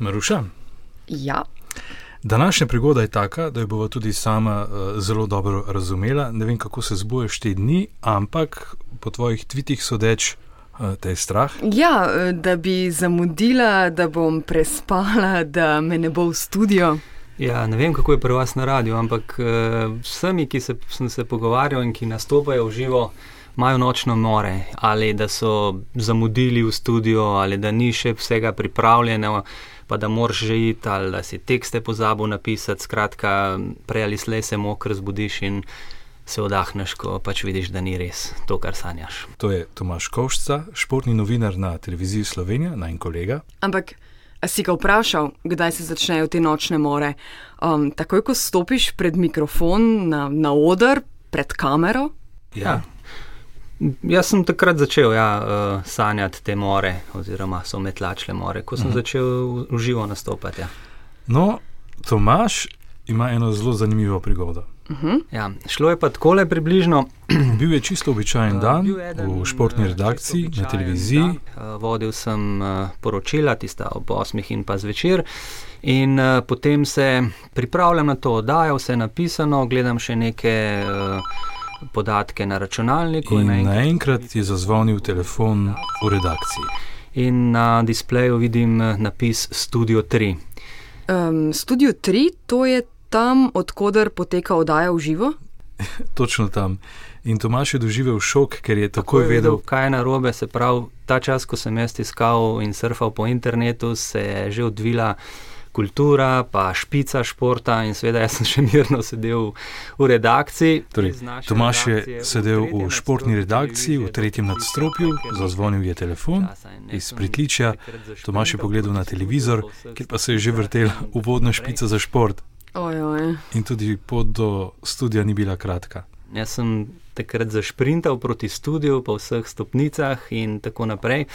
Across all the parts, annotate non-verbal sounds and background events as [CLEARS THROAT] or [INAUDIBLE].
Maruša. Ja. Današnja prigoda je taka, da jo bova tudi sama uh, zelo dobro razumela. Ne vem, kako se zbuješ te dni, ampak po tvojih tvitih sodeč uh, te je strah. Ja, eh, da bi zamudila, da bom prespala, da me ne bo v studio. Ja, ne vem, kako je pri vas na radiju, ampak uh, vsemi, ki se, sem se pogovarjal in ki nastopajo v živo, imajo nočno more, ali da so zamudili v studio, ali da ni še vsega pripravljeno, pa da moraš že iti, ali da si tekste pozabil napisati. Skratka, prej ali slej se mokr zbudiš in se odahneš, ko pač vidiš, da ni res to, kar sanjaš. To je Tomaš Kovšca, športni novinar na televiziji Slovenija, naj kolega. Ampak. A si ga vprašal, kdaj se začnejo te nočne more? Um, takoj, ko stopiš pred mikrofon, na, na oder, pred kamero? Ja, Jaz sem takrat začel ja, uh, sanjati te more, oziroma so me tlačile more, ko sem uh mhm. -huh. začel v živo nastopati. Ja. No, Tomaš ima eno zelo zanimivo prigodo. Uh mhm. -huh. ja, šlo je pa tako le približno. [CLEARS THROAT] Bil je čisto običajen uh, dan v športni redakciji na televiziji. Dan, uh, vodil sem uh, poročila, tista ob 8 in pa zvečer. In uh, potem se pripravljam na to oddajo, vse napisano, gledam še nekaj. Uh, podatke na računalniku. In naenkrat je zazvonil telefon v redakciji. In na displeju vidim eh, napis Studio 3. Um, Studio 3, to je tam, odkuder poteka oddaja v živo? [LAUGHS] Točno tam. In Tomaš je doživel šok, ker je takoj vedel, vedel, kaj je narobe. Se pravi, ta čas, ko sem jaz iskal in surfal po internetu, se je že odvila kultura, pa špica športa in seveda jaz sem še [LAUGHS] mirno sedel v redakciji. Torej, Tomaš je sedel v športni redakciji v tretjem nadstropju, zazvonil je telefon iz pritličja, Tomaš je pogledal na televizor, kjer pa se je že vrtel uvodna špica za šport. Ojoj. In tudi pot do studia ni bila kratka. Jaz sem takrat zašprintal proti studiu po vseh stopnicah in tako naprej.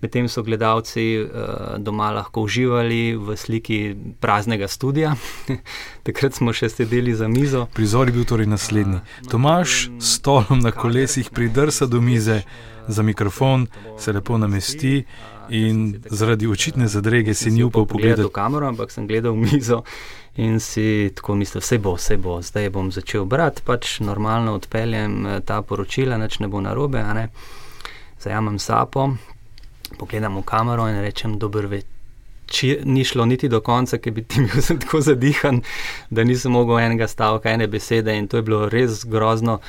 Medtem so gledalci uh, doma lahko uživali v sliki praznega studia. [LAUGHS] takrat smo še sedeli za mizo. Prizor je bil torej naslednji. Tomaš s stolom na kolesih pridrsa do mize, za mikrofon se lepo namesti. In zaradi očitne zadrege si ni upal pogledati v kamero, ampak sem gledal mizo in si tako mislil, vse bo, vse bo, zdaj bom začel brati, pač normalno odpeljem ta poročila, nič ne bo narobe. Ne? Zajamem sapo, pogledam v kamero in rečem, dober večer. Ni šlo niti do konca, ker bi ti [LAUGHS] bil tako zadihan, da nisem mogel enega stavka, ene besede, in to je bilo res grozno.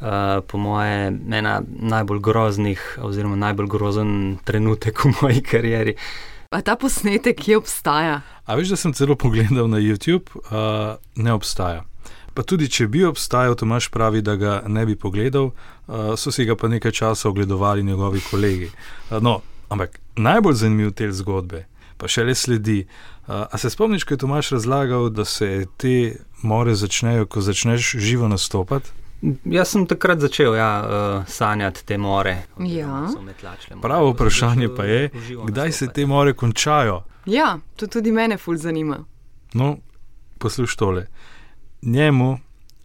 Uh, po moje, ena najbolj groznih, oziroma najbolj grozen trenutek v moji karieri. A ta posnetek, ki obstaja? A veš, da sem celo pogledal na YouTube, uh, ne obstaja. Pa tudi, če bi obstajal, Tomaš pravi, da ga ne bi pogledal, uh, so si ga pa nekaj časa ogledovali njegovi kolegi. Uh, no, ampak najbolj zanimiv del zgodbe, pa še le sledi. Uh, a se spomniš, ko je Tomaš razlagal, da se te more začnejo, ko začneš živo nastopati? Jaz sem takrat začel ja, uh, sanjati te more. Ja. Pravo vprašanje pa je, kdaj se te more končajo. Ja, to tudi mene ful zanima. No, poslušaj tole. Njemu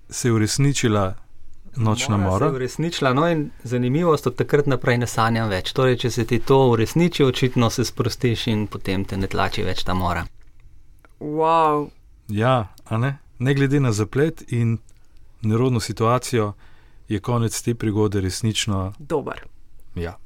se je uresničila nočna mora. mora. Se je uresničila, no in zanimivost od takrat naprej ne sanjam več. Torej, če se ti to uresniči, očitno se sprostiš in potem te ne tlači več ta mora. Wow. Ja, ne? ne glede na zaplet in nerodno situacijo, je konec te prigode resnično dober. Ja.